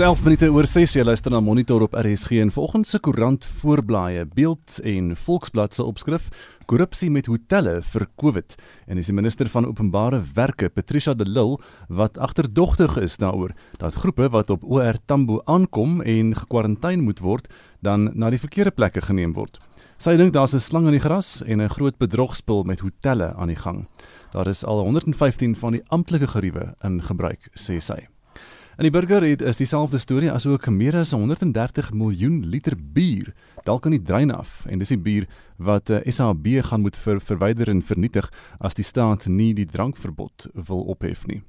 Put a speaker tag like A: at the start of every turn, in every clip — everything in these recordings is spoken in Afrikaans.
A: Dis 11 minute oor 6 jy luister na Monitor op RSG en volgens se koerant voorblaaie beeld en Volksblad se opskrif korrupsie met hotelle vir Covid en dis die minister van openbare werke Patricia de Lille wat agterdogtig is daaroor dat groepe wat op OR Tambo aankom en gekwarantyne moet word dan na die verkeerde plekke geneem word. Sy dink daar's 'n slang in die gras en 'n groot bedrogspel met hotelle aan die gang. Daar is al 115 van die amptelike geriewe in gebruik, sê sy. In die burger het is dieselfde storie as ook meer as 130 miljoen liter bier dalk aan die drein af en dis die bier wat eh, SAB gaan moet ver, verwyder en vernietig as die staat nie die drankverbod wil ophef nie.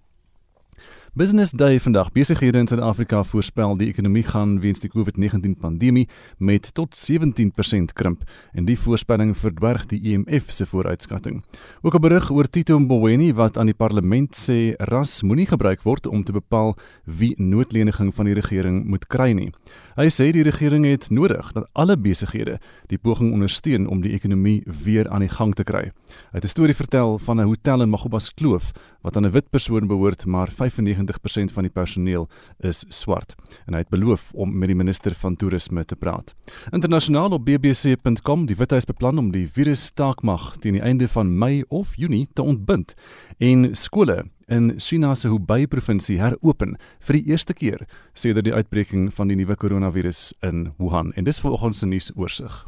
A: Business Day vandag. Besighede in Suid-Afrika voorspel die ekonomie gaan weens die COVID-19 pandemie met tot 17% krimp en die voorspelling verdwerg die IMF e se vooruitskatting. Ook 'n berig oor Tito Mboweni wat aan die parlement sê ras moenie gebruik word om te bepaal wie noodleniging van die regering moet kry nie. Hy sê die regering het nodig dat alle besighede die poging ondersteun om die ekonomie weer aan die gang te kry. Hy het 'n storie vertel van 'n hotel in Magobas Kloof wat aan 'n wit persoon behoort, maar 95% van die personeel is swart. En hy het beloof om met die minister van toerisme te praat. Internasionaal op bbc.com, die Withuis beplan om die virus staakmag teen die einde van Mei of Junie te ontbind en skole in China se Hubei provinsie heropen vir die eerste keer sedert die uitbreking van die nuwe koronavirus in Wuhan. En dis vanoggend se nuusoorseig.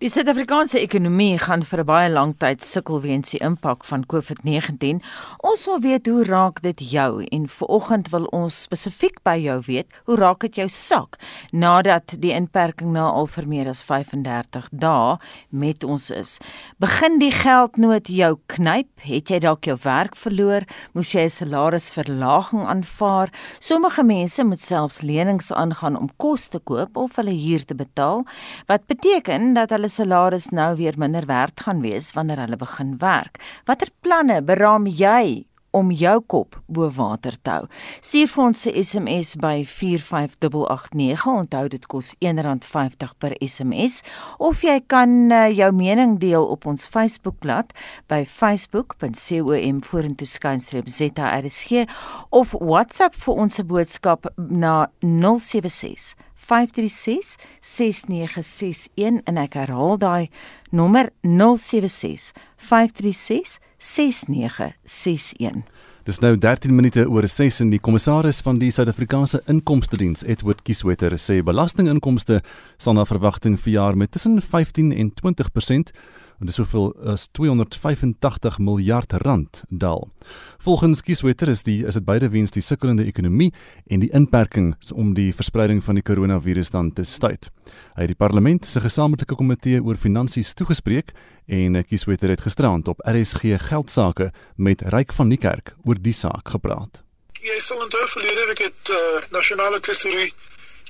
B: Die Suid-Afrikaanse ekonomie gaan vir 'n baie lang tyd sukkel weens die impak van COVID-19. Ons wil weet hoe raak dit jou en vanoggend wil ons spesifiek by jou weet, hoe raak dit jou sak nadat die inperking na al vir meer as 35 dae met ons is. Begin die geldnood jou knyp? Het jy dalk jou werk verloor? Moes jy 'n salarisverlaging aanvaar? Sommige mense moet selfs lenings aangaan om kos te koop of hulle huur te betaal. Wat beteken dat hulle salaris nou weer minder werd gaan wees wanneer hulle begin werk. Watter planne beraam jy om jou kop bo water te hou? Stuur vir ons 'n SMS by 45889. Onthou dit kos R1.50 per SMS of jy kan uh, jou mening deel op ons Facebookblad by facebook.com vorentoe skynstreep ZRSG of WhatsApp vir ons boodskap na 076 536 6961 en ek herhaal daai nommer 076 536 6961.
A: Dis nou 13 minute oor 6 en die kommissaris van die Suid-Afrikaanse Inkomste Diens, Edward Kieswetter, sê belastinginkomste sal na verwagting vir jaar met tussen 15 en 20% en dis soveel as 285 miljard rand daal. Volgens Kieswetter is die is dit beide weens die sukkelende ekonomie en die inperkings om die verspreiding van die koronavirus dan te stuit. Hy het die parlement se gesamentlike komitee oor finansies toegespreek en Kieswetter het gisterand op RSG geldsaake met Ryk van Niekerk oor die saak gepraat.
C: Jy sal onthou verlede week het uh, nasionale tesorie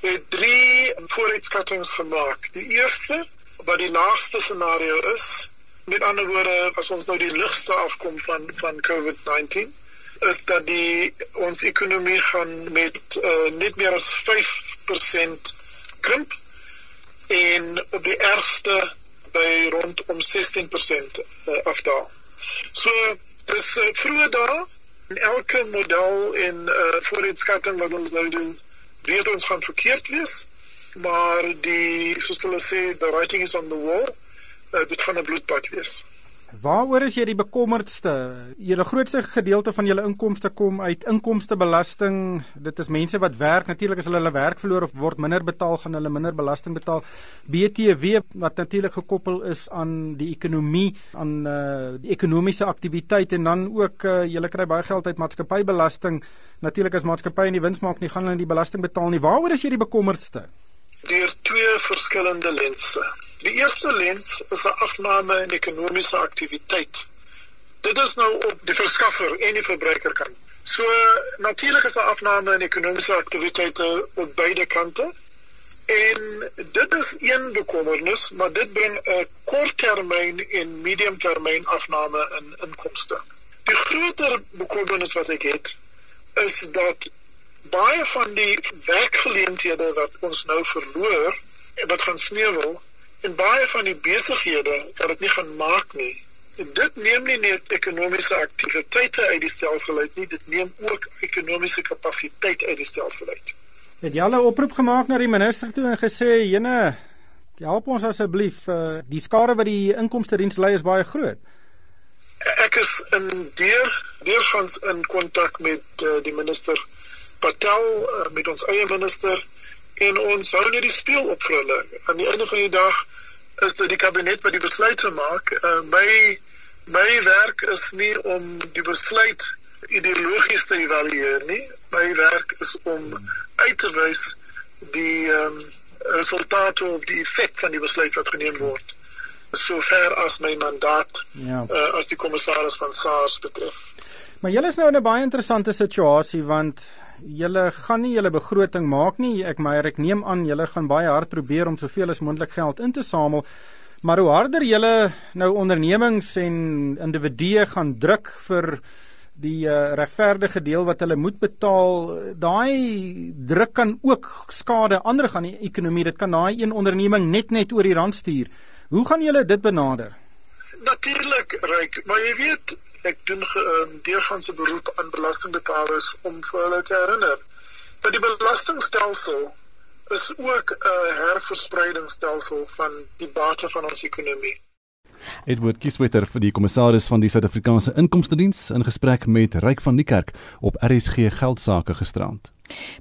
C: het drie vooruitskattinge gemaak. Die eerste wat die laagste scenario is. Met ander woorde, as ons nou die ligste afkom van van COVID-19, is dat die ons ekonomie gaan met uh, net meer as 5% krimp en op die ergste by rondom 16% uh, afdaal. So dis uh, vroeë dae en elke model en uh, vooruitskatting wat ons nou doen, weet ons gaan verkeerd wees maar die soos hulle sê the writing is on the wall uh, dit gaan 'n bloedbad wees
D: Waaroor is jy die bekommerdste? Julle grootste gedeelte van julle inkomste kom uit inkomstebelasting. Dit is mense wat werk. Natuurlik as hulle hulle werk verloor of word minder betaal, gaan hulle minder belasting betaal. BTW wat natuurlik gekoppel is aan die ekonomie, aan uh die ekonomiese aktiwiteit en dan ook uh julle kry baie geld uit maatskappybelasting. Natuurlik as maatskappye nie wins maak nie, gaan hulle nie belasting betaal nie. Waaroor is jy die bekommerdste?
C: Deur twee verskillende lense. Die eerste lens is 'n afname in ekonomiese aktiwiteit. Dit is nou op die verskaffer en die verbruiker kant. So natuurlik is daar afname in ekonomiese aktiwiteite op beide kante. En dit is een bekommernis, maar dit bring 'n korttermyn en mediumtermyn afname in inkomste. Die groter bekommernis wat ek het is dat baie van die werkgeleenthede wat ons nou verloor en wat gaan sneuwel en baie van die besighede wat dit nie gaan maak nie. En dit neem nie net ekonomiese aktiwiteite uit die stelsel uit nie, dit neem ook ekonomiese kapasiteit uit die stelsel uit.
D: Het jy al 'n oproep gemaak na die minister toe en gesê, "Jene, help ons asseblief, uh, die skade wat die inkomste diens lei is baie groot."
C: Ek is in deur deurgangs in kontak met uh, die minister Patel, uh, met ons eie minister en ons hou net die speel op vir hulle. Aan die einde van die dag is dit die kabinet wat die besluit maak. Uh, my my werk is nie om die besluit ideologies te evalueer nie. My werk is om uit te wys die um, resultate of die effek van die besluit wat geneem word sover as my mandaat ja. uh, as die kommissaris van SARS betref.
D: Maar julle is nou in 'n baie interessante situasie want julle gaan nie julle begroting maak nie. Ek maar ek neem aan julle gaan baie hard probeer om soveel as moontlik geld in te samel. Maar hoe harder julle nou ondernemings en individue gaan druk vir die uh, regverdige deel wat hulle moet betaal, daai druk kan ook skade ander gaan die ekonomie. Dit kan daai een onderneming net net oor die rand stuur. Hoe gaan julle dit benader?
C: Natuurlik, ryk, maar jy weet, ek doen ehm, deurganse beroep aan belastingbetalers om vir hulle te herinner dat die belastingstelsel is ook 'n herverspreidingsstelsel van die bate van ons ekonomie.
A: Edward Kieswetter vir die kommissaris van die Suid-Afrikaanse Inkomste Diens in gesprek met Ryk van die Kerk op RSG geldsaake gisterand.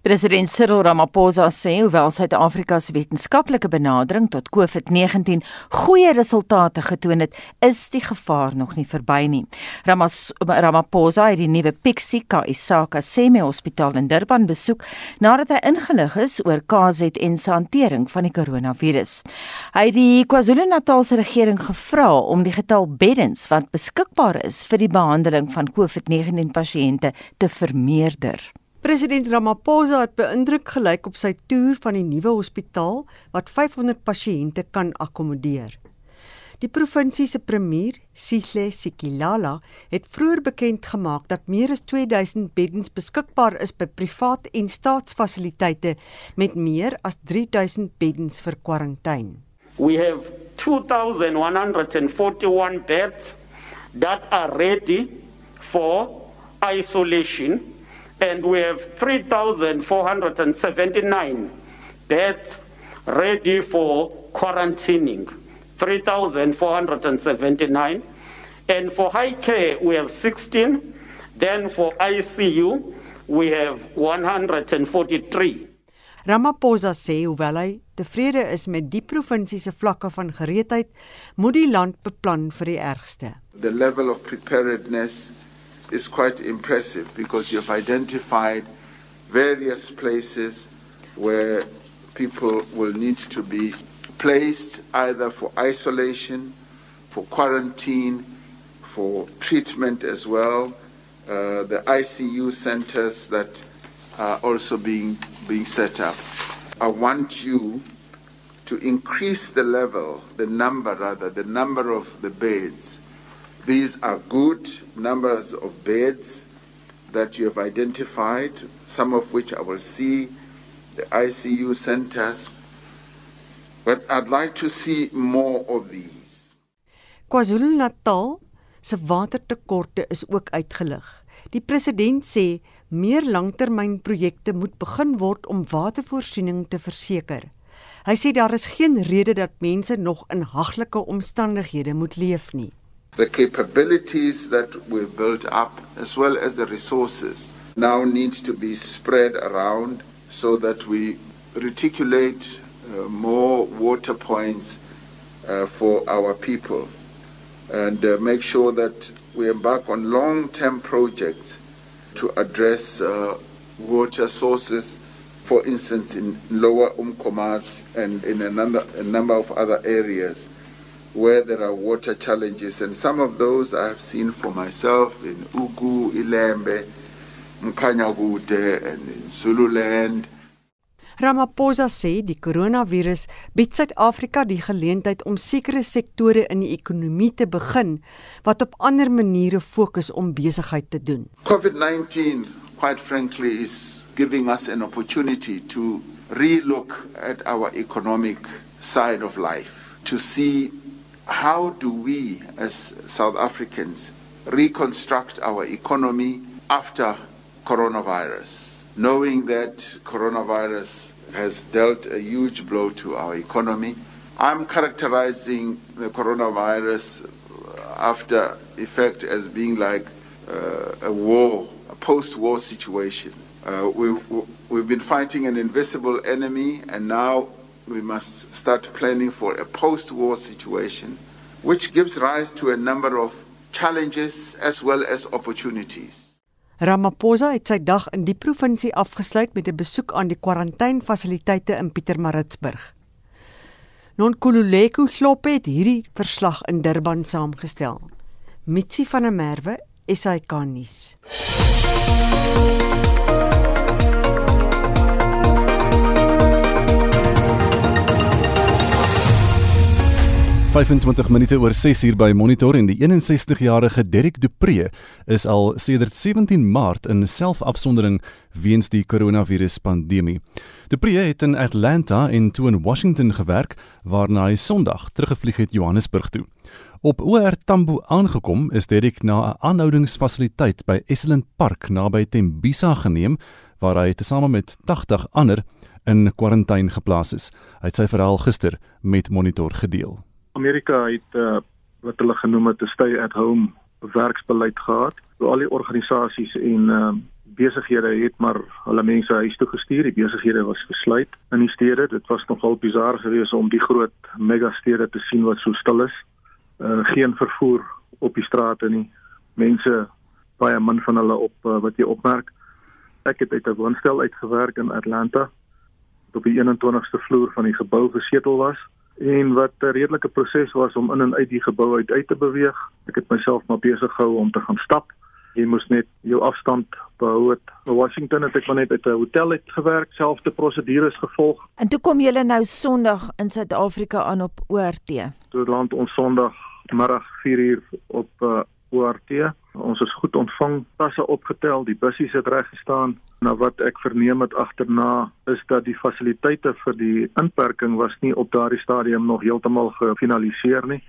B: President Cyril Ramaphosa sê hoewel Suid-Afrika se wetenskaplike benadering tot COVID-19 goeie resultate getoon het, is die gevaar nog nie verby nie. Ramas, Ramaphosa het die nuwe Pixika Isaka Semi Hospitaal in Durban besoek nadat hy ingelig is oor KZN se hantering van die koronavirus. Hy het die KwaZulu-Natal se regering gevra om die getal beddens wat beskikbaar is vir die behandeling van COVID-19 pasiënte te vermeerder.
E: President Ramaphosa het beïndruk gelyk op sy toer van die nuwe hospitaal wat 500 pasiënte kan akkommodeer. Die provinsie se premier, Sihle Sikilala, het vroeër bekend gemaak dat meer as 2000 beddens beskikbaar is by privaat en staatsfasiliteite met meer as 3000 beddens vir kwarantyne.
F: We have 2141 beds that are ready for isolation and we have 3,479 beds ready for quarantining. 3,479. And for high care, we have 16. Then for ICU, we have 143.
E: Ramaphosa sê hoewel hy tevrede is met die provinsie se vlakke van gereedheid, moet die land beplan vir die ergste.
G: The level of preparedness is quite impressive because you've identified various places where people will need to be placed either for isolation, for quarantine, for treatment as well. Uh, the ICU centers that are also being, being set up. I want you to increase the level, the number rather, the number of the beds These are good numbers of beds that you have identified, some of which I will see, the ICU centers. But I'd like to see more of these.
E: KwaZulu-Natal se watertekorte is ook uitgelig. Die president sê meer langtermynprojekte moet begin word om watervoorsiening te verseker. Hy sê daar is geen rede dat mense nog in haglike omstandighede moet leef nie.
G: The capabilities that we've built up, as well as the resources, now need to be spread around so that we reticulate uh, more water points uh, for our people and uh, make sure that we embark on long term projects to address uh, water sources, for instance, in lower Umkomas and in a number, a number of other areas. Where there are water challenges, and some of those I have seen for myself in Ugu, Ilembe, Mkanyagude, and in Zululand.
E: Ramaphosa sê die koronavirus bied Suid-Afrika die geleentheid om sekere sektore in die ekonomie te begin wat op ander maniere fokus om besigheid te doen.
G: COVID-19 quite frankly is giving us an opportunity to relook at our economic side of life to see how do we as South Africans reconstruct our economy after coronavirus? knowing that coronavirus has dealt a huge blow to our economy. I'm characterizing the coronavirus after effect as being like uh, a war, a post-war situation. Uh, we, we've been fighting an invisible enemy, and now we must start planning for a post-war situation, which gives rise to a number of challenges as well as opportunities.
E: Ramaphosa het sy dag in die provinsie afgesluit met 'n besoek aan die kwarantainefasiliteite in Pietermaritzburg. Nonkululeko Sloppe het hierdie verslag in Durban saamgestel. Mitsi van der Merwe, SAK nuus.
A: 25 minute oor 6 uur by Monitor en die 61-jarige Derek Dupree is al sedert 17 Maart in selfafsondering weens die koronaviruspandemie. Dupree het in Atlanta en toe in Washington gewerk waarna hy Sondag teruggevlieg het Johannesburg toe. Op OR Tambo aangekom is Derek na 'n aanhoudingsfasiliteit by Esland Park naby Tembisa geneem waar hy tesame met 80 ander in kwarantyne geplaas is. Hy het sy verhaal gister met Monitor gedeel.
H: Amerika het uh, wat hulle genoem het 'n stay at home werksbeleid gehad. So al die organisasies en uh, besighede het maar hulle mense huis toe gestuur. Die besighede was gesluit in die stede. Dit was nogal bizar geweest om die groot megastede te sien wat so stil is. Uh, geen vervoer op die strate nie. Mense baie min van hulle op uh, wat jy opmerk. Ek het uit 'n woonstel uitgewerk in Atlanta op die 21ste vloer van die gebou gesetel was en wat 'n redelike proses was om in en uit die gebou uit uit te beweeg. Ek het myself maar besig gehou om te gaan stap. Jy moes net jou afstand behou het. In Washington het ek maar net uit 'n hotel uit gewerk, selfde prosedures gevolg.
B: En toe kom jy nou Sondag in Suid-Afrika aan op ORT.
H: Toe land ons Sondag middag 4uur op uh, ORT. Ons is goed ontvang, tasse opgetel, die bussies het reg gestaan. Nou wat ek verneem het agterna is dat die fasiliteite vir die inperking was nie op daardie stadium nog heeltemal gefinaliseer nie.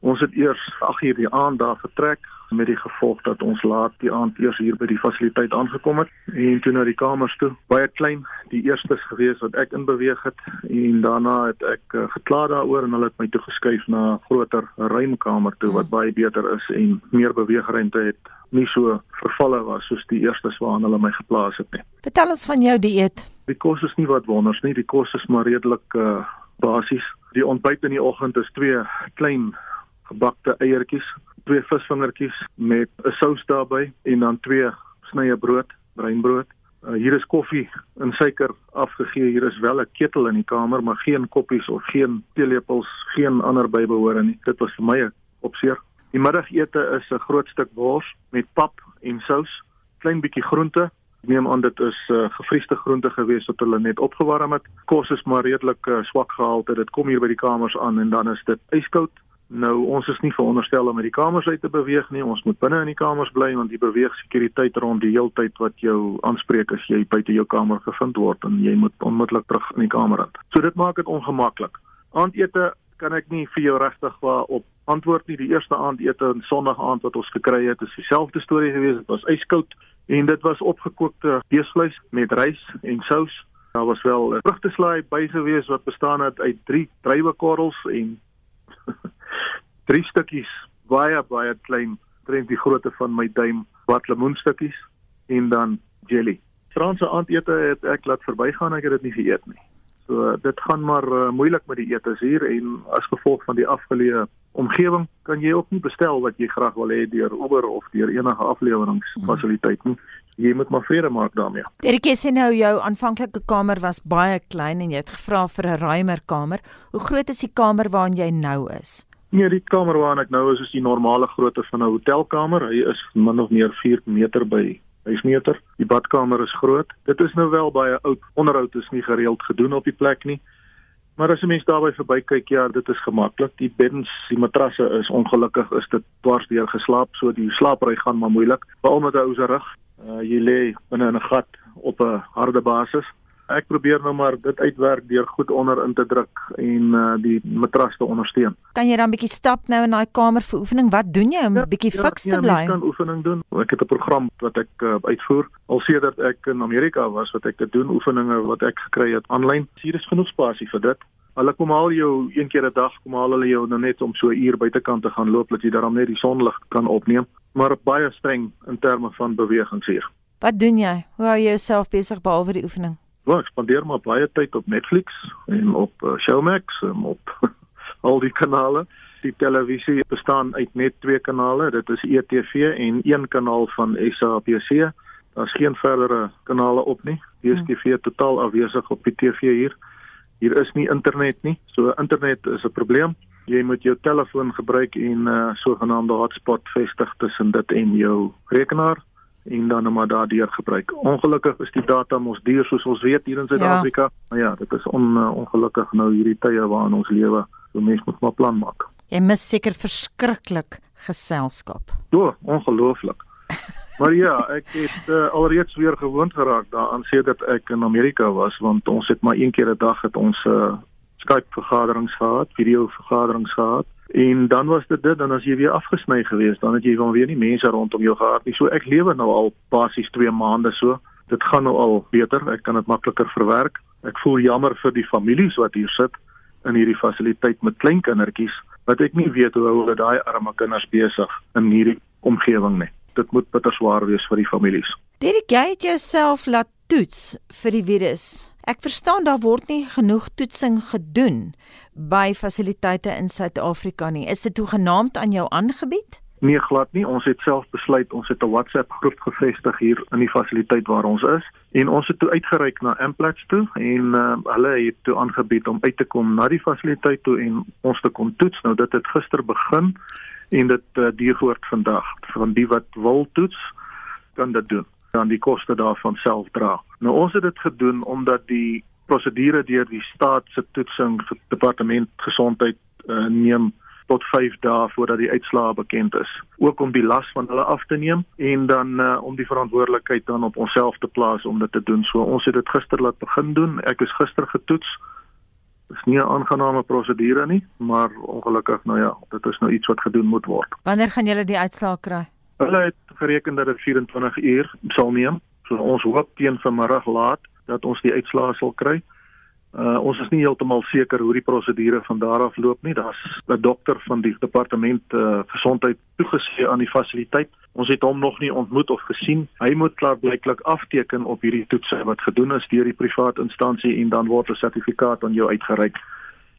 H: Ons het eers 8:00 die aand daar vertrek met die gevolg dat ons laat die aand eers hier by die fasiliteit aangekom het en toe na die kamers toe. Baie klein, die eerstes gewees wat ek in beweeg het en daarna het ek uh, gekla daaroor en hulle het my toe geskuif na 'n groter ruimkamer toe wat hmm. baie beter is en meer beweegruimte het. Nie so vervalle was soos die eerstes waarna hulle my geplaas het nie.
B: Vertel ons van jou dieet.
H: Die kos is nie wat wonders nie, die kos is maar redelik uh, basies. Die ontbyt in die oggend is twee klein gebakte eiertjies, twee visvingertjies met 'n sous daarbey en dan twee snye brood, breinbrood. Uh, hier is koffie en suiker afgegee. Hier is wel 'n ketel in die kamer, maar geen koppies of geen teelepels, geen ander bybehore nie. Dit was vir my 'n opseer. Die middagete is 'n groot stuk wors met pap en sous, klein bietjie groente. Ek neem aan dit is uh, gevriesde groente gewees wat hulle net opgewarm het. Kos is maar redelik uh, swak gehalte. Dit kom hier by die kamers aan en dan is dit yskoud Nou ons is nie veronderstel om uit die kamers uit te beweeg nie. Ons moet binne in die kamers bly want die beweeg sekuriteit rond die heeltyd wat jou aanspreek as jy buite jou kamer gevind word en jy moet onmiddellik terug in die kamer in. So dit maak dit ongemaklik. Aandete kan ek nie vir jou regtig op antwoord nie. Die eerste aandete en Sondag aand wat ons gekry het, is dieselfde storie gewees. Dit was yskoud en dit was opgekookte beesvleis met rys en sous. Daar was wel vrugteslaai by gewees wat bestaan het uit 3 druiwekorrels en drie stukkies baie baie klein, trend die grootte van my duim, wat lemoenstukkies en dan jelly. Franse aandete het ek laat verbygaan, ek het dit nie geëet nie. So dit gaan maar uh, moeilik met die etes hier en as gevolg van die afgeleë omgewing kan jy ook nie bestel wat jy graag wil hê deur Uber of deur enige afleweringsfasiliteit nie. Jy moet maar vrede maak daarmee.
B: Derek sê nou jou aanvanklike kamer was baie klein en jy het gevra vir 'n ruimer kamer. Hoe groot is die kamer waarin jy nou is?
H: Nee, die kamer waarin ek nou is is die normale grootte van 'n hotelkamer. Hy is min of meer 4 meter by 5 meter. Die badkamer is groot. Dit is nou wel baie oud. Onderhoud is nie gereeld gedoen op die plek nie. Maar as 'n mens daarby verbykyk, ja, dit is gemaklik. Die beddens, die matrasse is ongelukkig is dit dwarsdeur geslaap, so die slaapry gaan maar moeilik. Veral met 'n ou se rug. Uh, jy lê binne in 'n gat op 'n harde basis. Ek probeer nou maar dit uitwerk deur goed onder in te druk en uh, die matras te ondersteun.
B: Kan jy dan 'n bietjie stap nou in daai kamer vir oefening? Wat doen jy om 'n ja, bietjie ja, fiks te
H: ja,
B: bly?
H: Ek kan oefening doen. Ek het 'n program wat ek uh, uitvoer. Al sedert ek in Amerika was wat ek dit doen oefeninge wat ek gekry het aanlyn. Hier is genoeg spasie vir dit. Hulle kom al jou een keer 'n dag, kom al hulle jou nou net om so 'n uur buitekant te gaan loop dat jy daarom net die sonlig kan opneem, maar baie streng in terme van bewegings hier.
B: Wat doen jy? Hoe hou jy jouself besig behalwe die oefening?
H: Wel, ek spandeer maar baie tyd op Netflix en op uh, Showmax en op al die kanale. Die televisie bestaan uit net twee kanale, dit is ETV en een kanaal van SABC. Daar's geen verdere kanale op nie. DStv hmm. totaal afwesig op die TV hier. Hier is nie internet nie. So internet is 'n probleem. Jy moet jou telefoon gebruik en 'n uh, sogenaamde hotspot vestig tussen dit en jou rekenaar en dan net maar daardeur gebruik. Ongelukkig is die data mos duur soos ons weet hier in Suid-Afrika. Ja. Maar ja, dit is on, uh, ongelukkig nou hierdie tye waarin ons lewe. So mense moet maar plan maak.
B: Jy mis seker verskriklik geselskap.
H: O, ongelooflik. Maar ja, ek het uh, alreeds weer gewoond geraak daaraan sedert ek in Amerika was want ons het maar een keer 'n dag het ons uh, Skype vergaderings gehad, video vergaderings gehad en dan was dit dit dan as jy weer afgesny geweest, dan het jy van weer nie mense rondom jou gehad nie. So ek lewe nou al basies 2 maande so. Dit gaan nou al beter. Ek kan dit makliker verwerk. Ek voel jammer vir die families wat hier sit in hierdie fasiliteit met klein kindertjies wat ek nie weet hoe hulle daai arme kinders besig in hierdie omgewing nie dit moet bitter swaar wees vir die families.
B: Derek, jy het jouself laat toets vir die virus. Ek verstaan daar word nie genoeg toetsing gedoen by fasiliteite in Suid-Afrika nie. Is dit toegenaamd aan jou aangebied?
H: Nee, glad nie. Ons het self besluit ons het 'n WhatsApp groep gevestig hier in die fasiliteit waar ons is en ons het toe uitgereik na Amplats toe en uh, hulle het toe aangebied om uit te kom na die fasiliteit toe en ons te kom toets. Nou dit het gister begin en dit uh, duur voort vandag van die wat wil toets kan dit doen dan die koste daarvan self dra. Nou ons het dit gedoen omdat die prosedure deur die staat se toetsing departement gesondheid uh, neem tot 5 dae voordat die uitslae bekend is. Ook om die las van hulle af te neem en dan uh, om die verantwoordelikheid dan op onsself te plaas om dit te doen. So ons het dit gister laat begin doen. Ek is gister getoets is nie 'n aangename prosedure nie, maar ongelukkig nou ja, dit is nou iets wat gedoen moet word.
B: Wanneer gaan julle die uitslae kry?
H: Hulle het gereken dat dit 24 uur sal neem. So ons hoop teen vanmiddag laat dat ons die uitslae sal kry. Uh ons is nie heeltemal seker hoe die prosedure van daar af loop nie. Daar's 'n dokter van die departement uh gesondheid toegesien aan die fasiliteit. Ons het hom nog nie ontmoet of gesien. Hy moet klaarblyklik afteken op hierdie toetse wat gedoen is deur die privaat instansie en dan word 'n sertifikaat aan jou uitgereik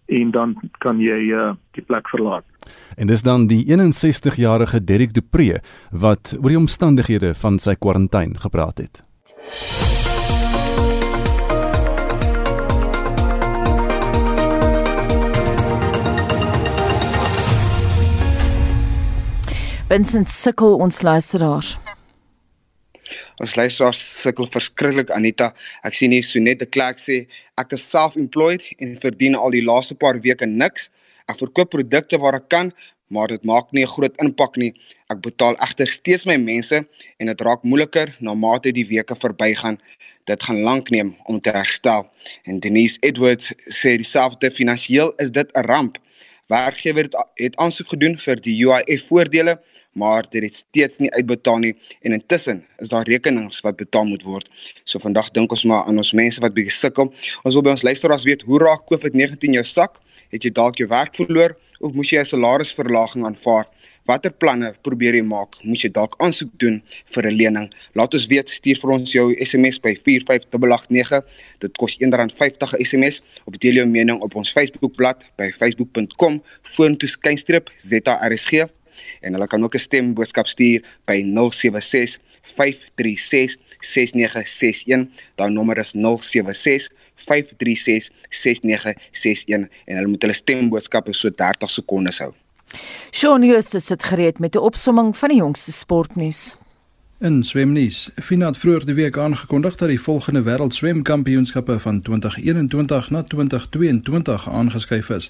H: en dan kan jy uh die plek verlaat.
A: En dis dan die 61-jarige Derek Dupree wat oor die omstandighede van sy kwarantyne gepraat het.
B: Vincent sukkel ons luisteraars.
I: Ons luisteraars sukkel verskriklik Anita. Ek sien hier so net 'n klerk sê ek is self-employed en verdien al die laaste paar weke niks. Ek verkoop produkte waar ek kan, maar dit maak nie 'n groot impak nie. Ek betaal egter steeds my mense en dit raak moeiliker na mate die weke verbygaan. Dit gaan lank neem om te herstel. En Denise Edwards sê dieselfde finansiëel is dit 'n ramp. Werkgewer het, het aansoek gedoen vir die UIF voordele, maar dit het steeds nie uitbetaal nie en intussen is daar rekenings wat betaal moet word. So vandag dink ons maar aan ons mense wat bietjie sukkel. Ons wil by ons luisteraars weet, hoe raak COVID-19 jou sak? Het jy dalk jou werk verloor of moes jy 'n salarisverlaging aanvaar? Watter planne probeer jy maak? Moes jy dalk aansoek doen vir 'n lening? Laat ons weet, stuur vir ons jou SMS by 45889. Dit kos R1.50 'n SMS of deel jou mening op ons Facebookblad by facebook.com vorentoe skynstreep ZARSG en hulle kan ook 'n stemboodskap stuur by 076 536 6961. Daardie nommer is 076 536 6961 en hulle moet hulle stemboodskappe so 30 sekondes hou.
B: Shaun Justus sit gereed met 'n opsomming van die jongste sportnuus.
J: In swemnuus, Fina het vroeër die week aangekondig dat die volgende wêreld swemkampioenskappe van 2021 na 2022 aangeskuif is.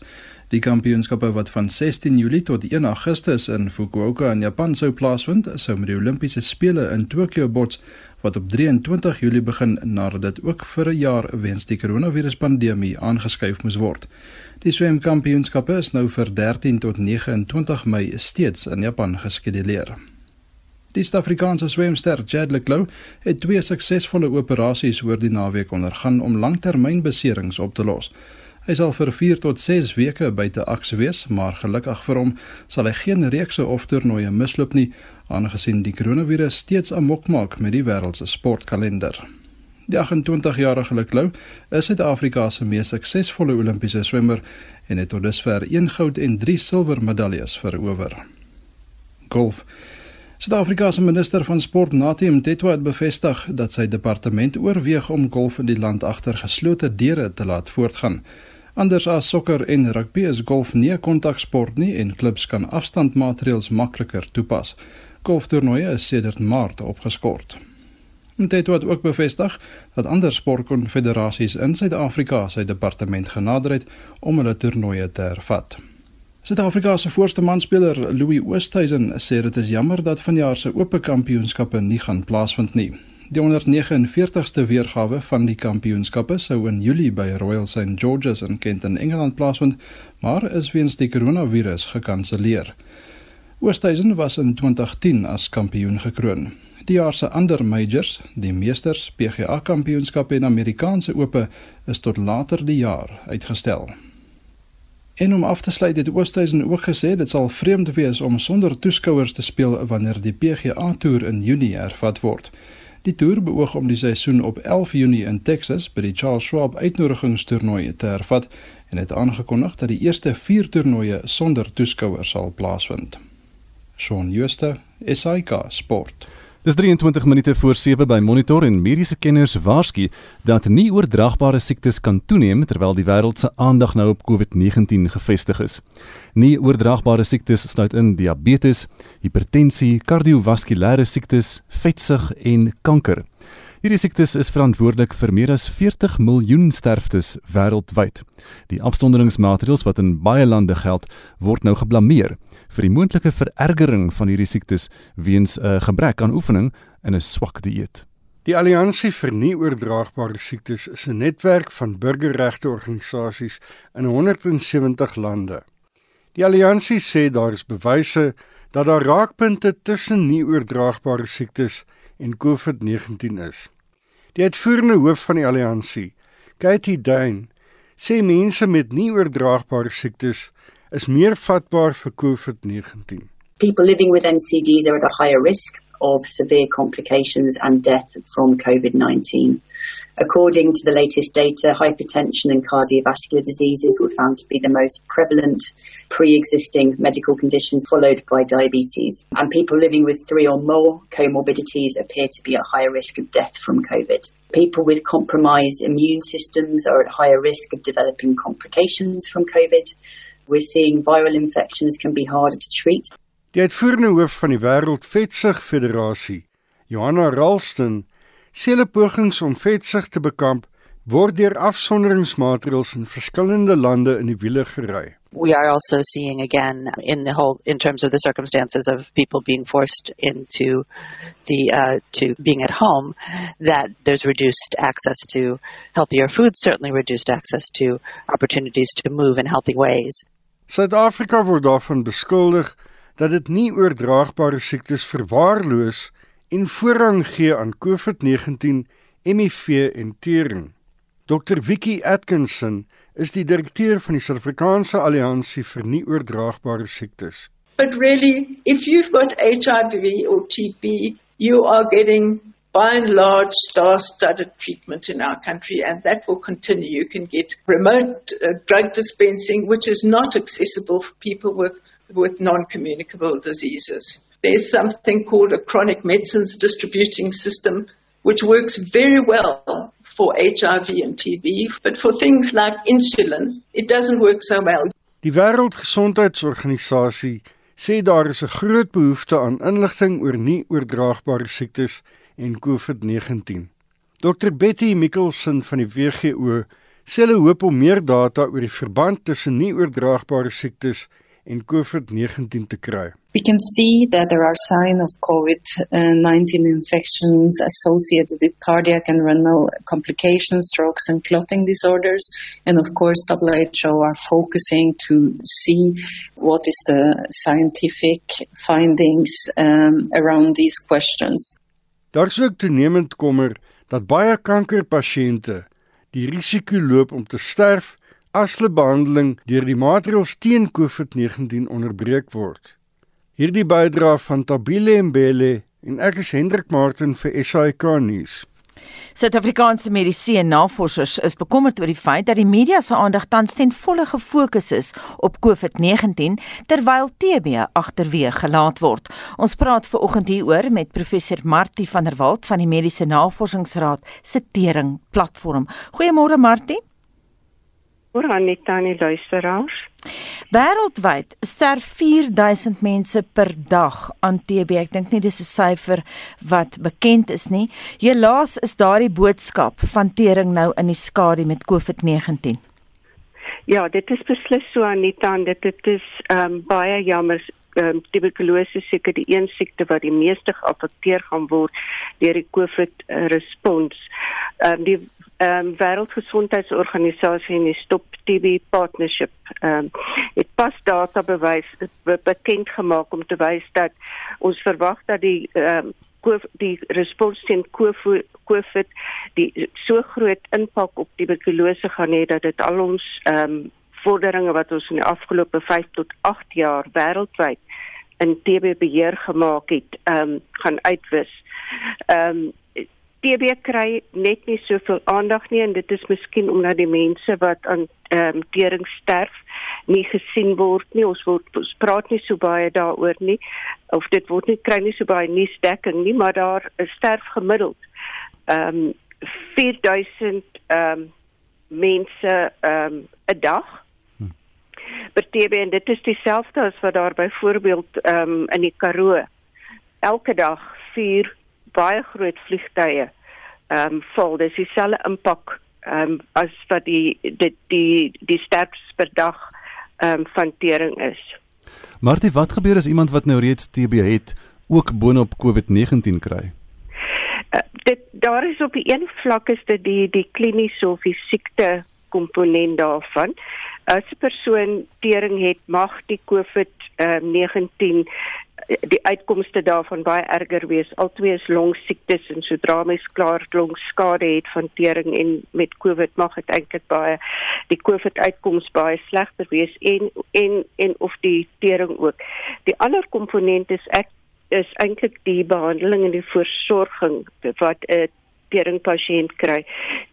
J: Die kampioenskappe wat van 16 Julie tot 1 Augustus in Fukuoka in Japan sou plaasvind, sou met die Olimpiese spele in Tokio bots wat op 23 Julie begin nadat dit ook vir 'n jaar weens die koronaviruspandemie aangeskuif moes word. Die swemkampioenskappe is nou vir 13 tot 29 Mei steeds in Japan geskeduleer. Die Suid-Afrikaanse swemster Chad Leclou het twee suksesvolle operasies oor die naweek ondergaan om langtermynbeserings op te los. Hy sal vir 4 tot 6 weke buite aks wees, maar gelukkig vir hom sal hy geen reekse of toernooie misloop nie, aangesien die koronavirus steeds amok maak met die wêreld se sportkalender. Die 28-jarige Leclou is Suid-Afrika se mees suksesvolle Olimpiese swemmer en het tot dusver 1 goud en 3 silwer medaljes verower. Golf Suid-Afrika se minister van sport Natim Tetwa het bevestig dat sy departement oorweeg om golf in die land agter geslote deure te laat voortgaan. Anders as sokker en rugby is golf nie 'n kontaksport nie en klubs kan afstandmaatreëls makliker toepas. Golftoernooie is sedert Maart opgeskort. Dit het ook bevestig dat ander sportkonfederasies in Suid-Afrika sy departement genader het om hulle toernooie te hervat. Suid-Afrika se voorste manspeler Louis Oosthuizen sê dit is jammer dat vanjaar se Ope Kampioenskappe nie gaan plaasvind nie. Die 149ste weergawe van die kampioenskappe sou in Julie by Royal St George's in Kent in Engeland plaasvind, maar is weens die koronavirus gekanselleer. Oosthuizen was in 2010 as kampioen gekroon. Die jaar se ander majors, die Meesters, PGA Kampioenskappe en Amerikaanse Ope, is tot later die jaar uitgestel. En om af te sluit het Oosthuizen ook gesê dit sal vreemd wees om sonder toeskouers te speel wanneer die PGA Tour in Junie hervat word. Die toer beoog om die seisoen op 11 Junie in Texas by die Charles Schwab uitnodigingstoernooi te hervat en het aangekondig dat die eerste 4 toernooie sonder toeskouers sal plaasvind. Shaun Schuster, SAK Sport.
A: Dis 23 minute voor 7 by Monitor en mediese kenners waarsku dat nie oordraagbare siektes kan toeneem terwyl die wêreld se aandag nou op COVID-19 gefestig is. Nie oordraagbare siektes sluit in diabetes, hipertensie, kardiovaskulêre siektes, vetsug en kanker. Hierdie siektes is verantwoordelik vir meer as 40 miljoen sterftes wêreldwyd. Die afsonderingsmaatreëls wat in baie lande geld, word nou geblameer vir die moontlike verergering van hierdie siektes weens 'n uh, gebrek aan oefening en 'n swak dieet.
K: Die Alliansie vir Nie-oordraagbare Siektes is 'n netwerk van burgerregte organisasies in 170 lande. Die Alliansie sê daar is bewyse dat daar raakpunte tussen nie-oordraagbare siektes en COVID-19 is. Die uitvoerende hoof van die alliansie, Katie Dane, sê mense met nie oordraagbare siektes is meer vatbaar vir COVID-19.
L: People living with NCDs are at a higher risk of severe complications and death from COVID-19. According to the latest data, hypertension and cardiovascular diseases were found to be the most prevalent pre-existing medical conditions followed by diabetes. And people living with three or more comorbidities appear to be at higher risk of death from COVID. People with compromised immune systems are at higher risk of developing complications from COVID. We're seeing viral infections can be harder to treat.
K: Die uitvoerende hoof van die Wêreld Vetsug Federasie, Johanna Ralston, sê hulle pogings om vetsug te bekamp word deur afsonderingsmaatreëls in verskillende lande in die wiele gery.
M: We are also seeing again in the whole in terms of the circumstances of people being forced into the uh, to being at home that there's reduced access to healthier food certainly reduced access to opportunities to move in healthy ways.
K: Suid-Afrika word daarvan beskuldig dat dit nie oordraagbare siektes verwaarloos en voorrang gee aan COVID-19, HIV en tering. Dr Vicky Atkinson is die direkteur van die Suid-Afrikaanse Alliansie vir nie oordraagbare siektes.
N: But really, if you've got HIV or TB, you are getting by and large star-studded treatment in our country and that will continue. You can get remote uh, drug dispensing which is not accessible for people with with non-communicable diseases. There's something called a chronic medicines distributing system, which works very well for HIV and TB, but for things like insulin, it doesn't work so well.
K: Die Wêreldgesondheidsorganisasie sê daar is 'n groot behoefte aan inligting oor nie oordraagbare siektes en COVID-19. Dr Betty Mikkelsen van die WGO sê hulle hoop om meer data oor die verband tussen nie oordraagbare siektes en COVID-19 te kry.
O: We can see that there are signs of COVID-19 infections associated with cardiac and renal complications, strokes and clotting disorders. And of course, WHO are focusing to see what is the scientific findings um, around these questions.
K: Daar's ook toenemend kommer dat baie kankerpasiënte die risiko loop om te sterf as hulle behandeling deur die maatreëls teen COVID-19 onderbreek word. Hierdie bydra van Tabile Mbele en ek is Hendrik Martin vir SAK nuus.
B: Suid-Afrikaanse mediese navorsers is bekommerd oor die feit dat die media se aandag tans ten volle gefokus is op COVID-19 terwyl TB agterweë gelaat word. Ons praat ver oggend hieroor met professor Martie van der Walt van die Mediese Navorsingsraad se tering platform. Goeiemôre Martie.
P: Goeiemôre Anita en die luisteraars.
B: Wêreldwyd sterf 4000 mense per dag aan TB. Ek dink nie dis 'n syfer wat bekend is nie. Helaas is daardie boodskap van tering nou in die skadu met COVID-19.
P: Ja, dit is beslis so Anita en dit dit is ehm um, baie jammer. Um, tuberkulose seker die een siekte wat die meeste geaffekteer gaan word deur die COVID respons. Ehm um, die ehm um, Wêreldgesondheidsorganisasie en die Stop TB Partnership ehm um, het pas data bewys bekend gemaak om te wys dat ons verwag dat die ehm um, die respons teen COVID die so groot impak op tuberkulose gaan hê dat dit al ons ehm um, vorderinge wat ons in die afgelope 5 tot 8 jaar wêreldwyd in TB beheer gemaak het, ehm um, gaan uitwis. Ehm um, TB kry net nie soveel aandag nie en dit is miskien omdat die mense wat aan ehm um, tering sterf nie gesien word nie. Ons word ons praat nie so baie daaroor nie of dit word nie kry nie so baie nuusdekking nie, maar daar sterf gemiddeld ehm um, 4000 ehm um, mense ehm um, 'n dag per TB en dit is dieselfde as wat daar byvoorbeeld ehm um, in die Karoo elke dag 4 baie groot vliegtye ehm um, val dis dieselfde impak ehm um, as wat die die die die sterftes per dag ehm um, van tering is.
A: Martie, wat gebeur as iemand wat nou reeds TB het ook boonop COVID-19 kry?
P: Uh, dit daar is op die een vlak is dit die die kliniese of die siekte komponent daarvan. As 'n persoon tering het, mag die COVID-19 die uitkomste daarvan baie erger wees. Altwee is longsiektes en sodra mens klaar longskade het van tering en met COVID mag dit eintlik baie die COVID uitkoms baie slegter wees en en en of die tering ook. Die ander komponent is ek is eintlik die behandeling en die voorsorging wat 'n tering pasiënt kry.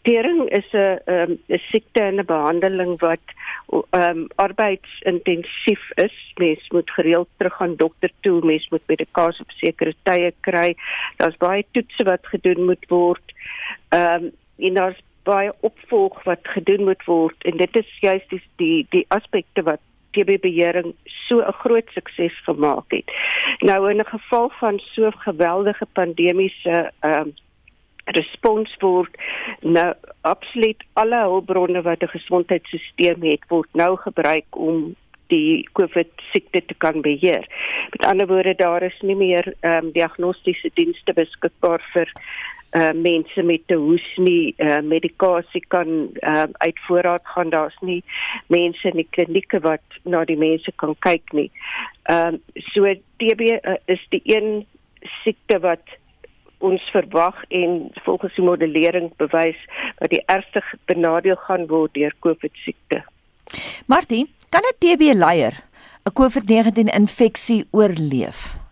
P: Tering is 'n um, 'n siekte en 'n behandeling wat ehm um, arbeidsintensief is. Mens moet gereeld terug aan dokter toe, mens moet medikasie op sekere tye kry. Daar's baie toetse wat gedoen moet word. Ehm um, en daar's baie opvolg wat gedoen moet word en dit is juist die die, die aspekte wat TB beheering so 'n groot sukses gemaak het. Nou in 'n geval van so 'n geweldige pandemiese ehm um, respons word nou absoluut alle hulpbronne wat 'n gesondheidstelsel het word nou gebruik om die COVID siekte te kan beheer. Met ander woorde daar is nie meer ehm um, diagnostiese dienste beskikbaar vir uh mense met 'n hoes nie uh medikasie kan uh uit voorraad gaan daar's nie mense in die klinieke wat na die mense kan kyk nie. Ehm uh, so TB uh, is die een siekte wat ons verwag en volgens die modellering bewys dat die ergste benadeel gaan word deur COVID siekte.
B: Martie, kan 'n TB leier 'n COVID-19 infeksie oorleef?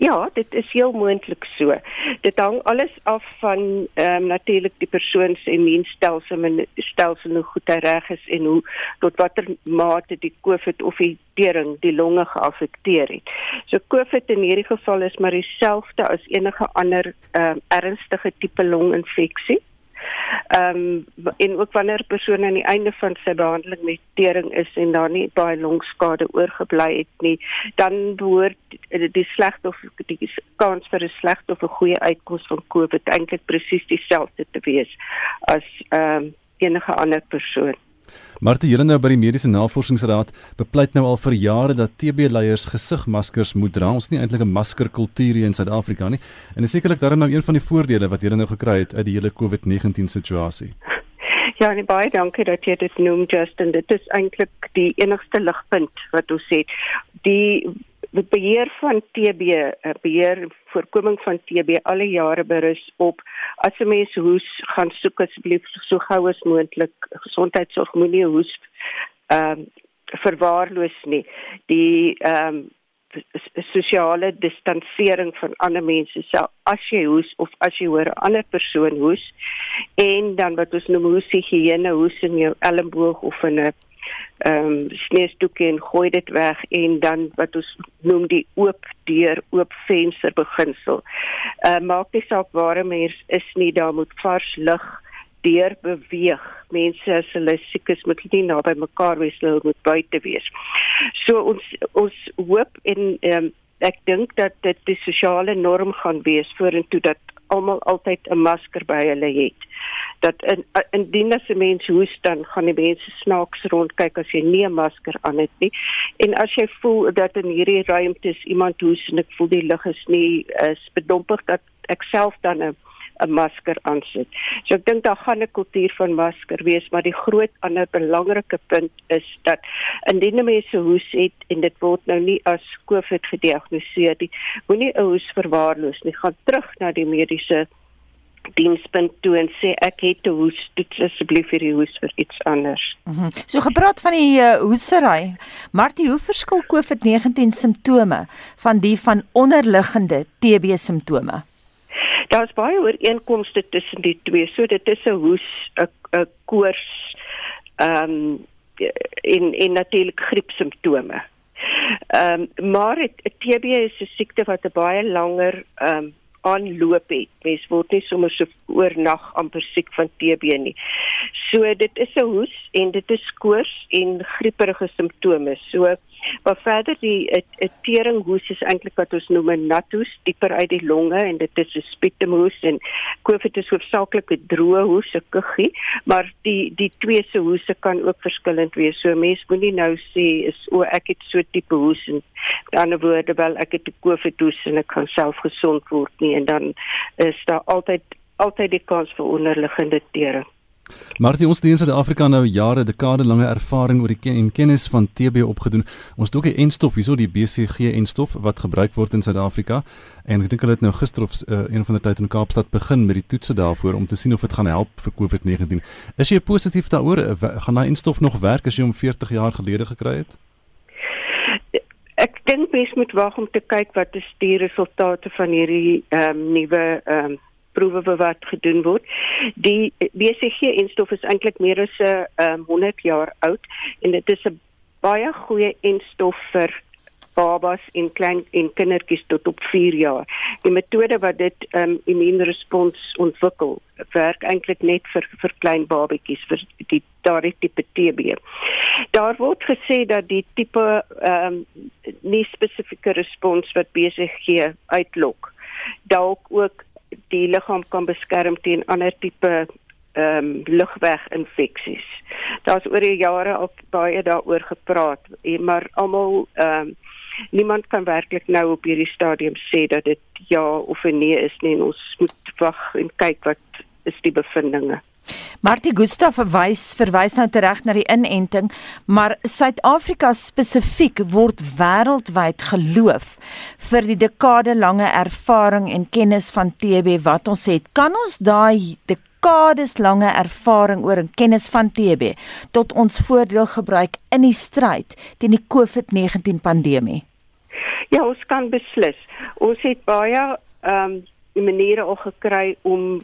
P: Ja, dit is heel moontlik so. Dit hang alles af van ehm um, natuurlik die persoon se immuunstelsel en stelsel hoe goed hy reg is en hoe tot watter mate die COVID of die tering die longe geaffekteer het. So COVID in hierdie geval is maar dieselfde as enige ander ehm um, ernstige tipe longinfeksie. Ehm um, en ook wanneer 'n persoon aan die einde van sy behandeling met tering is en daar nie baie longskade oorgebly het nie, dan behoort die, die slegte of die kans vir 'n slegte of 'n goeie uitkoms van COVID eintlik presies dieselfde te wees as ehm um, enige ander persoon.
A: Martie, julle nou by die Mediese Navorsingsraad bepleit nou al vir jare dat TB-leiers gesigmaskers moet dra. Ons het nie eintlik 'n maskerkultuur hier in Suid-Afrika nie. En is sekerlik daarom nou een van die voordele wat julle nou gekry het uit die hele COVID-19 situasie.
P: Ja, nee, baie dankie dat jy dit noem Justin. Dit is eintlik die enigste ligpunt wat ons het. Die beheer van TB, eh, beheer voorkoming van TB alle jare berus op as 'n mens hoes gaan soek asseblief so gou as moontlik gesondheidsorg moenie hoes ehm um, verwaarloos nie. Die ehm um, sosiale distansering van ander mense sê as jy hoes of as jy hoor 'n ander persoon hoes en dan wat ons noem hoes higiëne hoes in jou elmboog of in 'n ehm um, sneesdoekie en gooi dit weg en dan wat ons noem die oop deur oop venster beginsel. Uh maak nie saak waar 'n mens is nie, daar moet vars lug deur beweeg. Mense as hulle siek is, moet nie naby mekaar wees, hulle moet buite wees. So ons ons hoop en ehm um, ek dink dat dit die sosiale norm gaan wees vorentoe dat almal altyd 'n masker by hulle het. Dat in indien as 'n mens hoes dan gaan die mense snaaks rondkyk as jy nie 'n masker aan het nie. En as jy voel dat in hierdie ruimte iemand hoes en ek voel die lug is nie is bedompig dat ek self dan 'n 'n masker aansit. So ek dink daar gaan 'n kultuur van masker wees, maar die groot ander belangrike punt is dat indien mense hoes het en dit word nou nie as COVID gediagnoseer nie, moenie 'n hoes verwaarloos nie. Gaan terug na die mediese dienspunt toe en sê ek het 'n hoes, dit asseblief vir die hoes vir iets anders.
B: Mm -hmm. So gepraat van die uh, hoesery. Martie, hoe verskil COVID-19 simptome van die van onderliggende TB simptome?
P: Daar's baie ooreenkomste tussen die twee. So dit is 'n hoes, 'n koors, ehm um, en en natuurlik griepsimptome. Ehm um, maar TB is 'n siekte wat 'n baie langer ehm um, aanloop het. Mens word nie sommer so oornag amper siek van TB nie. So dit is 'n hoes en dit is koors en grieperige simptome. So maar verder die 'n tering hoes is eintlik wat ons noem 'n nat hoes, dieper uit die longe en dit is 'n spietemoes en COVID is hoofsaaklik 'n droë hoes, 'n kuggie, maar die die twee se hoese kan ook verskillend wees. So mense moenie nou sê is o ek het so tipe hoes en aan die ander woorde wel ek het 'n COVID hoes en ek kan self gesond word nie en dan is daar altyd altyd die kans vir onderliggende tering.
A: Martie ons in Suid-Afrika nou jare dekade lange ervaring oor die ken en kennis van TB opgedoen. Ons het ook 'n enstof hierso die BCG enstof wat gebruik word in Suid-Afrika en ek dink hulle het nou gister of uh, een van die tyd in Kaapstad begin met die toetse daarvoor om te sien of dit gaan help vir COVID-19. Is jy positief daaroor? Gaan daai enstof nog werk as jy hom 40 jaar gelede gekry het?
P: Ek dink mens moet wag om te kyk wat is die resultate van hierdie ehm um, nuwe ehm um, proewe wat gedoen word. Die BCG-enstof is eintlik meer as 'n um, 100 jaar oud en dit is 'n baie goeie enstof vir babas en klein en kindertjies tot op 4 jaar. Die metode wat dit um, immuunrespons ontwikkel, werk eintlik net vir vir klein babatjies vir die daardie tipe TB. Daar word gesê dat die tipe ehm um, nie spesifieke respons wat BCG uitlok dalk ook die liggaam kan beskerm teen ander tipe ehm um, lugweginfeksies. Daar's oor die jare al baie daaroor gepraat, maar almal ehm um, niemand kan werklik nou op hierdie stadium sê dat dit ja of nee is nie. Ons moet wag en kyk wat is die bevindinge.
B: Martie Gustaf verwys verwys nou tereg na die inenting, maar Suid-Afrika spesifiek word wêreldwyd geloof vir die dekade lange ervaring en kennis van TB wat ons het. Kan ons daai dekades lange ervaring oor en kennis van TB tot ons voordeel gebruik in die stryd teen die COVID-19 pandemie?
P: Ja, ons kan beslis. Ons het baie ehm um, maniere al gekry om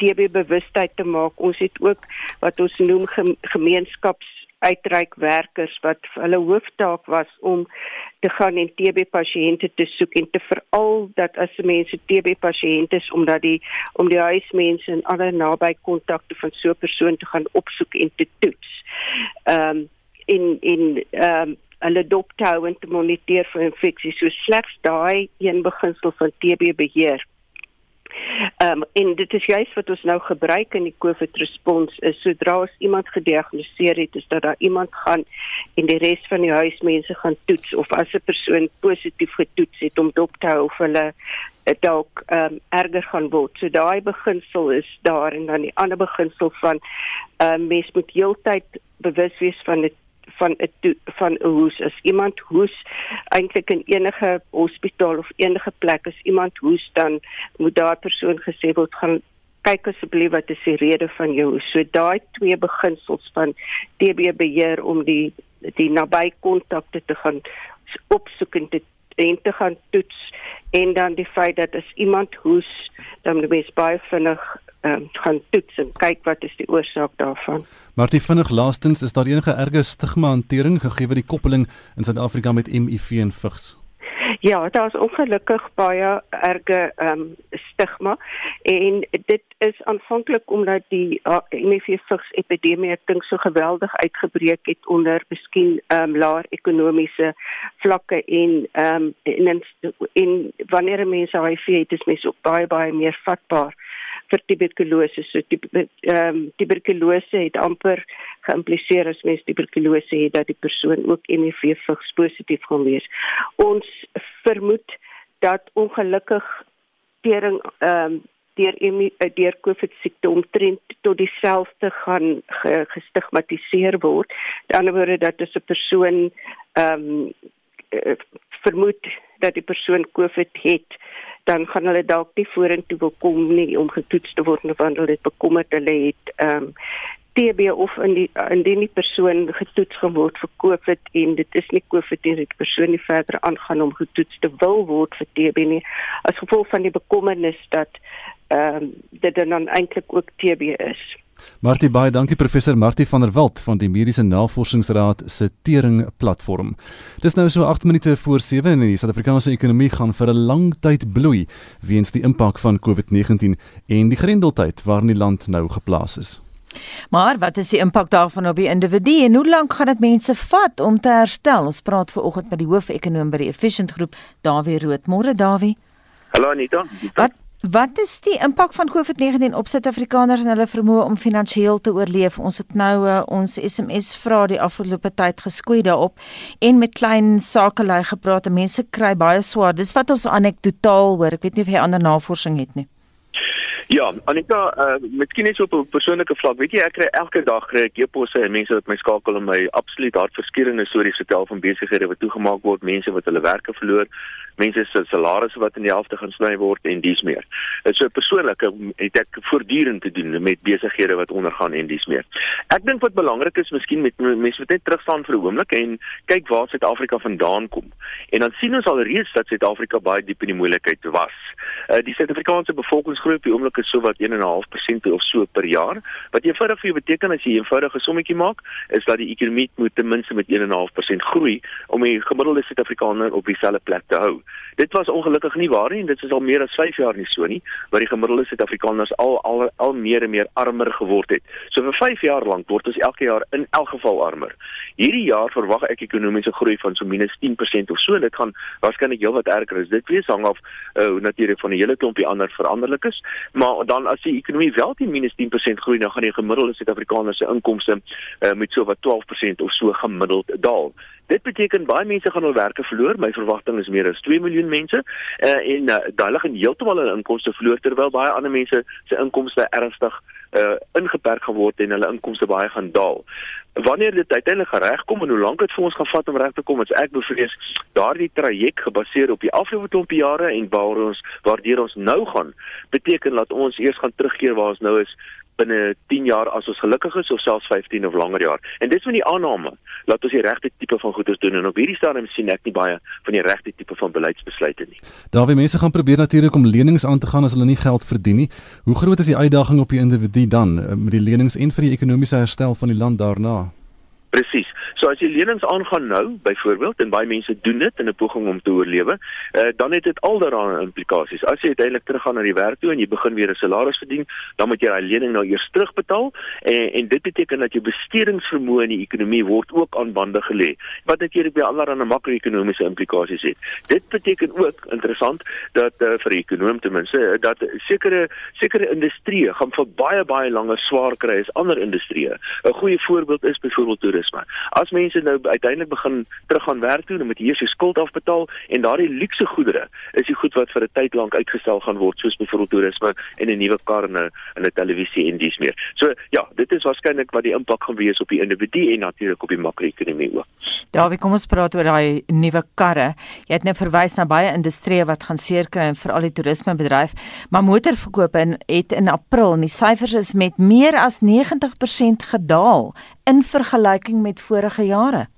P: TB bewustheid te maak. Ons het ook wat ons noem gemeenskaps uitreikwerkers wat hulle hooftaak was om te gaan en TB pasiënte te soek en te veral dat as mense TB pasiënte is omdat die om die huismense en ander naby kontakte van so 'n persoon te gaan opsoek en te toets. Ehm um, in in ehm um, hulle dop te hou en te moniteer vir infeksies. So slegs daai een beginsel van TB beheer Ehm um, en dit is juist wat ons nou gebruik in die COVID respons is sodra as iemand gediagnoseer het is dat daar iemand gaan en die res van die huismense gaan toets of as 'n persoon positief getoets het om dop te hou of hulle eh, dalk ehm um, erger gaan word. So daai beginsel is daar en dan die ander beginsel van ehm um, mens moet heeltyd bewus wees van dit van 'n van 'n hoes as iemand hoes eintlik in enige hospitaal of enige plek. As iemand hoes dan moet daai persoon gesê word gaan kyk asseblief wat is die rede van jou hoes. So daai twee beginsels van TB beheer om die die naby kontakte te gaan opsoek en te en te gaan toets. En dan die feit dat as iemand hoes dan moet mens baie vinnig um, gaan toets en kyk wat is die oorsaak daarvan.
A: Maar die vinnig laastens is daar enige erge stigma hantering gegee die koppeling in Suid-Afrika met HIV en vigs.
P: Ja, daar is ongelukkig baie erge ehm um, stigma en dit is aanvanklik omdat die uh, HIV vigs epidemie ek dink so geweldig uitgebreek het onder miskien ehm um, laer ekonomiese vlakke en ehm um, en, en wanneer mense HIV het, is mense ook baie baie meer vatbaar vir tuberkulose. So ehm um, tuberkulose het amper geïmpliseer as mens tuberkulose het dat die persoon ook HIV vigs positief gaan wees. Ons vermoed dat ongelukkig tering ehm um, deur deur COVID siekte omtrent tot dieselfde gaan gestigmatiseer word. Aan die ander woorde dat 'n persoon ehm um, vermoed dat die persoon COVID het, dan gaan hulle dalk nie vorentoe wil kom nie om getoets te word wanneer hulle dit bekommerd hulle het ehm um, TB of in die indien die persoon getoets geword vir COVID en dit is nie COVID nie, die persoon nie verder aangaan om getoets te wil word vir TB nie as gevolg van die bekommernis dat ehm um, dit dan eintlik ook TB is.
A: Martie baie dankie professor Martie van der Walt van die Mediese Navorsingsraad se tering platform. Dis nou so 8 minute voor 7 en die Suid-Afrikaanse ekonomie gaan vir 'n lang tyd bloei weens die impak van COVID-19 en die grendeltyd waarin die land nou geplaas is.
B: Maar wat is die impak daarvan op die individu en hoe lank gaan dit mense vat om te herstel? Ons praat ver oggend met die hoofekonoom by die Efficient Groep, Dawie Rood. Môre Dawie.
Q: Hallo Anita.
B: Wat Wat is die impak van COVID-19 op Suid-Afrikaners en hulle vermoë om finansiëel te oorleef? Ons het nou uh, ons SMS vra die afgelope tyd geskoei daarop en met klein sakelei gepraat. Mense kry baie swaar. Dis wat ons anekdotaal hoor. Ek weet nie of jy ander navorsing het nie.
Q: Ja, Anika, uh, miskien net so op 'n persoonlike vlak. Weet jy, ek kry elke dag kry ek e-posse en mense wat my skakel en my absoluut hartverskeurende stories vertel van besighede wat toegemaak word, mense wat hulle werke verloor, mense se salarisse wat in die helfte gaan sny word en dies meer. Dit so persoonlik het ek voortdurend te doen met besighede wat ondergaan en dies meer. Ek dink wat belangrik is, miskien met mense wat net terugstaan vir 'n oomblik en kyk waar Suid-Afrika vandaan kom. En dan sien ons alreeds dat Suid-Afrika baie diep in die moeilikheid was. Uh, die Suid-Afrikaanse bevolkingsgroei op die oomblik is so wat 1.5% of so per jaar. Wat eenvoudig vir jou beteken as jy 'n eenvoudige sommetjie maak, is dat die ekonomie moet ten minste met 1.5% groei om die gemiddelde Suid-Afrikaner op dieselfde plek te hou. Dit was ongelukkig nie waar nie en dit is al meer as 5 jaar nie so nie, waar die gemiddelde Suid-Afrikaners al al al meer en meer armer geword het. So vir 5 jaar lank word ons elke jaar in elk geval armer. Hierdie jaar verwag ek ekonomiese groei van so minus 10% of so. Dit gaan waarskynlik heelwat erger is. Dit wees hang af uh, natuurlik van 'n hele klompie ander veranderlikes, maar dan as die ekonomie wel teen minus 10% groei, dan gaan die gemiddelde Suid-Afrikaner se inkomste uh, met so wat 12% of so gemiddeld daal. Dit beteken baie mense gaan hul werke verloor. My verwagting is meer as 2 miljoen mense uh, en uh, daai lig in heeltemal hulle inkomste verloor terwyl baie ander mense se inkomste ernstig uh, ingeperk geword en hulle inkomste baie gaan daal wanneer dit uiteindelik regkom en hoe lank dit vir ons gaan vat om reg te kom, is ek bevrees daardie traject gebaseer op die afgelope klompie jare en waar ons waardeur ons nou gaan, beteken dat ons eers gaan terugkeer waar ons nou is binne 10 jaar as ons gelukkig is of selfs 15 of langer jaar. En dis met die aanname dat ons die regte tipe van goedes doen en op hierdie stadium sien ek nie baie van die regte tipe van beleidsbesluite nie.
A: Daarby mense gaan probeer natuurlik om lenings aan te gaan as hulle nie geld verdien nie. Hoe groot is die uitdaging op die individu dan eh, met die lenings en vir die ekonomiese herstel van die land daarna?
Q: Presies. So as jy lenings aangaan nou byvoorbeeld en baie mense doen dit in 'n poging om te oorlewe, uh, dan het dit alderaan implikasies. As jy uiteindelik teruggaan na die werk toe en jy begin weer 'n salaris verdien, dan moet jy daai lening nou eers terugbetaal en en dit beteken dat jou bestedingsvermoë in die ekonomie word ook aan bande gelê. Wat natuurlik baie allerlei makro-ekonomiese implikasies het. Dit beteken ook interessant dat uh, vir ekonomie ten minste dat sekere sekere industrieë gaan vir baie baie langer swaar kry as ander industrieë. 'n Goeie voorbeeld is byvoorbeeld toerisme. As mense nou uiteindelik begin teruggaan werk toe, dan moet eers jou skuld afbetaal en daardie luukse goedere is die goed wat vir 'n tyd lank uitgestel gaan word, soos byvoorbeeld toerisme en 'n nuwe kar en 'n televisie en dies meer. So ja, dit is waarskynlik wat die impak gaan wees op die individu en natuurlik op die makro-ekonomie ook.
B: Dawie, kom ons praat oor daai nuwe karre. Jy het nou verwys na baie industrieë wat gaan seer kry en veral die toerismebedryf, maar motorverkope het in April en die syfers is met meer as 90% gedaal in vergelyking met vorige jare.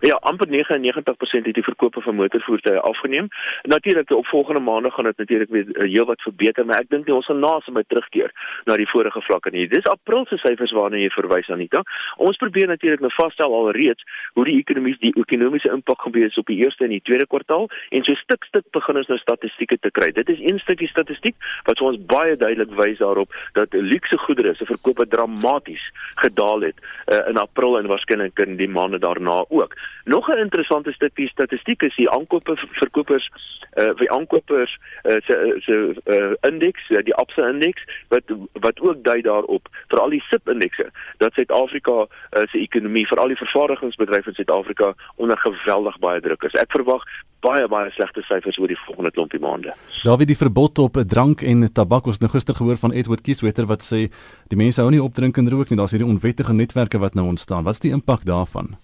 Q: Ja, amper 99% het die verkope van motorvoertuie afgeneem. Natuurlik op volgende maande gaan dit natuurlik weer uh, heelwat verbeter, maar ek dink nie ons gaan naasby terugkeer na die vorige vlakke nie. Dis April se syfers waarna jy verwys Anita. Ons probeer natuurlik nou vasstel alreeds hoe die ekonomie die ekonomiese impak gaan wees op die eerste en die tweede kwartaal en so stuk stuk begin ons nou statistieke te kry. Dit is een stukkie statistiek wat ons baie duidelik wys daarop dat luukse goedere se verkope dramaties gedaal het uh, in April en waarskynlik in die maande daarna ook. Nog 'n interessante stukkie statistiek is die aankope verkopers uh vir aankopers uh, se se uh, indeks, uh, die Absa indeks wat wat ook dui daarop vir al die SIP indekse dat Suid-Afrika uh, se ekonomie, vir al die vervaardigingsbedrywe in Suid-Afrika onder geweldig baie druk is. Ek verwag baie baie slegte syfers oor die volgende klompie maande.
A: Daar wie die verbod op drank en tabak ons nou gister gehoor van Edward Kieswetter wat sê die mense hou nie op drink en rook nie, daar's hierdie onwettige netwerke wat nou ontstaan. Wat is die impak daarvan?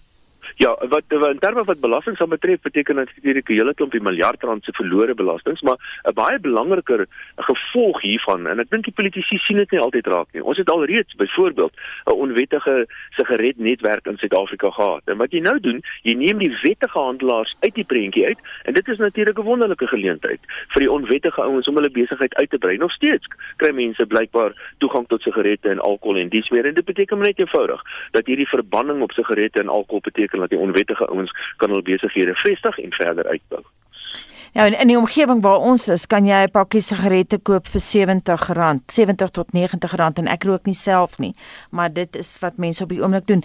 Q: Ja, wat in terme wat belasting sal betref, beteken dit natuurlik 'n hele klompie miljard rand se verlore belastings, maar 'n baie belangriker gevolg hiervan en ek dink die politici sien dit nie altyd raak nie. Ons het al reeds byvoorbeeld 'n onwettige sigaretnetwerk in Suid-Afrika gehad. En wat jy nou doen, jy neem die wettige handelaars uit die prentjie uit en dit is natuurlik 'n wonderlike geleentheid vir die onwettige ouens om hulle besigheid uit te brei. Nog steeds kry mense blykbaar toegang tot sigarette en alkohol en dies meer en dit beteken net eenvoudig dat hierdie verbanning op sigarette en alkohol beteken dat die onwettige ouens kan hul besighede vestig en verder uitbou.
B: Ja, in, in die omgewing waar ons is, kan jy 'n pakkie sigarette koop vir R70, 70 tot R90 en ek rook nie self nie, maar dit is wat mense op die oomblik doen.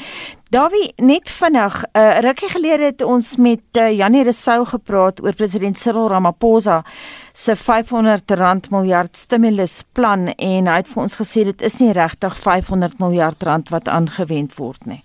B: Davie, net vinnig, 'n uh, rukkie gelede het ons met uh, Janie Resou gepraat oor president Cyril Ramaphosa se R500 miljard stimulusplan en hy het vir ons gesê dit is nie regtig 500 miljard wat aangewend word nie.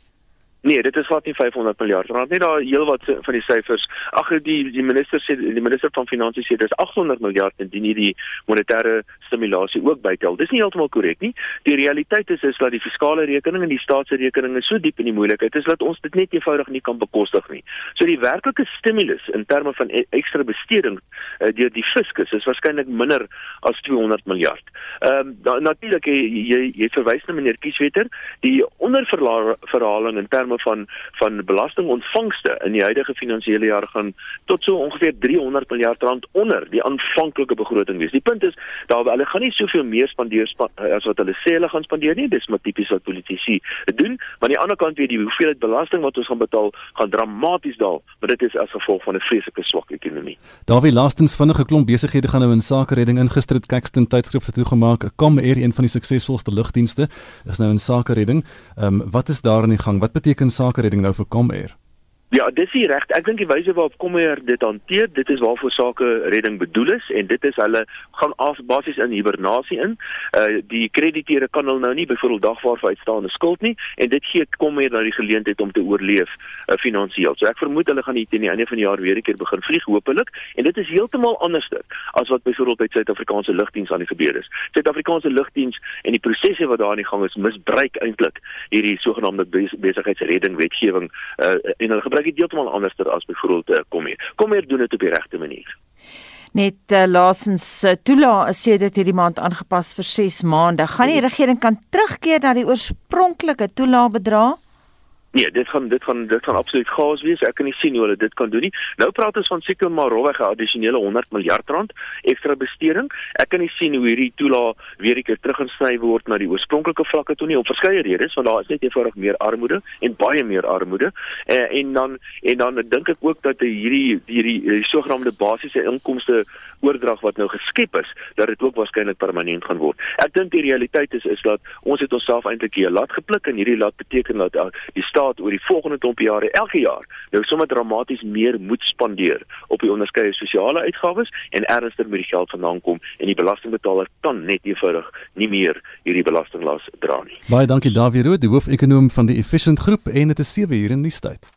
Q: Nee, dit is wat nie 500 miljard rand nie. Daar heelwat van die syfers. Ag die die minister sê die minister van finansies sê dis 800 miljard indien jy die monetêre stimulasie ook bytel. Dis nie heeltemal korrek nie. Die realiteit is is dat die fiskale rekening en die staatsrekening is so diep in die moeilikheid is dat ons dit net eenvoudig nie kan bekostig nie. So die werklike stimulus in terme van e ekstra besteding uh, deur die fiskus is waarskynlik minder as 200 miljard. Ehm um, natuurlik jy jy verwys na meneer Kieswetter, die onderverhaling in terme terme van van belastingontvangste in die huidige finansiële jaar gaan tot so ongeveer 300 miljard rand onder die aanvanklike begroting wees. Die punt is daar hulle gaan nie soveel meer spandeer span, as wat hulle sê hulle gaan spandeer nie. Dis maar tipies wat politici doen. Maar aan die ander kant weet die hoeveelheid belasting wat ons gaan betaal gaan dramaties daal, maar dit is as gevolg van 'n vreeslike swak ekonomie.
A: Daar wie laastens vinnige klomp besighede gaan nou in sake redding ingestrit Caxton tydskrifte toegemaak. Kom eer een van die suksesvolste lugdienste is nou in sake redding. Ehm um, wat is daar in die gang? Wat beteken beteken sake redding nou vir Comair?
Q: Ja, dis hier reg. Ek dink die wyse waarop Kommer dit hanteer, dit is waarvoor sake redding bedoel is en dit is hulle gaan af basies in hibernasie in. Uh die krediteure kan hulle nou nie byvoorbeeld dagvaar vir uitstaande skuld nie en dit gee Kommer nou die geleentheid om te oorleef uh finansiëel. So ek vermoed hulle gaan hier teen die einde van die jaar weer 'n keer begin vlieg hopelik en dit is heeltemal anderster as wat byvoorbeeld by Suid-Afrikaanse lugdiens aan die gebeur is. Suid-Afrikaanse lugdiens en die prosesse wat daar aan die gang is, misbruik eintlik hierdie sogenaamde besigheidsredding wetgewing uh en hulle gebruik dit heeltemal anderster as byvoorbeeld uh, kom hier. Kom hier doen dit op die regte manier.
B: Net uh, laasens uh, toela is sê dit hierdie maand aangepas vir 6 maande. Gaan die regering kan terugkeer na die oorspronklike toela bedrag?
Q: Nee, dit gaan dit gaan dit gaan absoluut gaas wees. Ek kan nie sien hoe hulle dit kan doen nie. Nou praat ons van seker maar rowweg 'n addisionele 100 miljard rand ekstra besteding. Ek kan nie sien hoe hierdie toela weer ek teruggesny word na die oorspronklike vlakke toe nie om verskeie redes, want daar is net eenvoudig meer armoede en baie meer armoede. En en dan en dan dink ek ook dat hierdie hierdie, hierdie sogenaamde basiese inkomste oordrag wat nou geskep is, dat dit ook waarskynlik permanent gaan word. Ek dink die realiteit is is dat ons het onsself eintlik hier laat gepluk en hierdie laat beteken dat uh, die staat oor die volgende klomp jare elke jaar nou sommer dramaties meer moet spandeer op die onderskeie sosiale uitgawes en ernstig met die geld vandaan kom en die belastingbetaler kan net eenvoudig nie meer hierdie belastinglas dra nie.
A: Baie dankie Dawie Rood, die hoofekonoom van die Efficient Groep en dit is 7 uur in die tyd.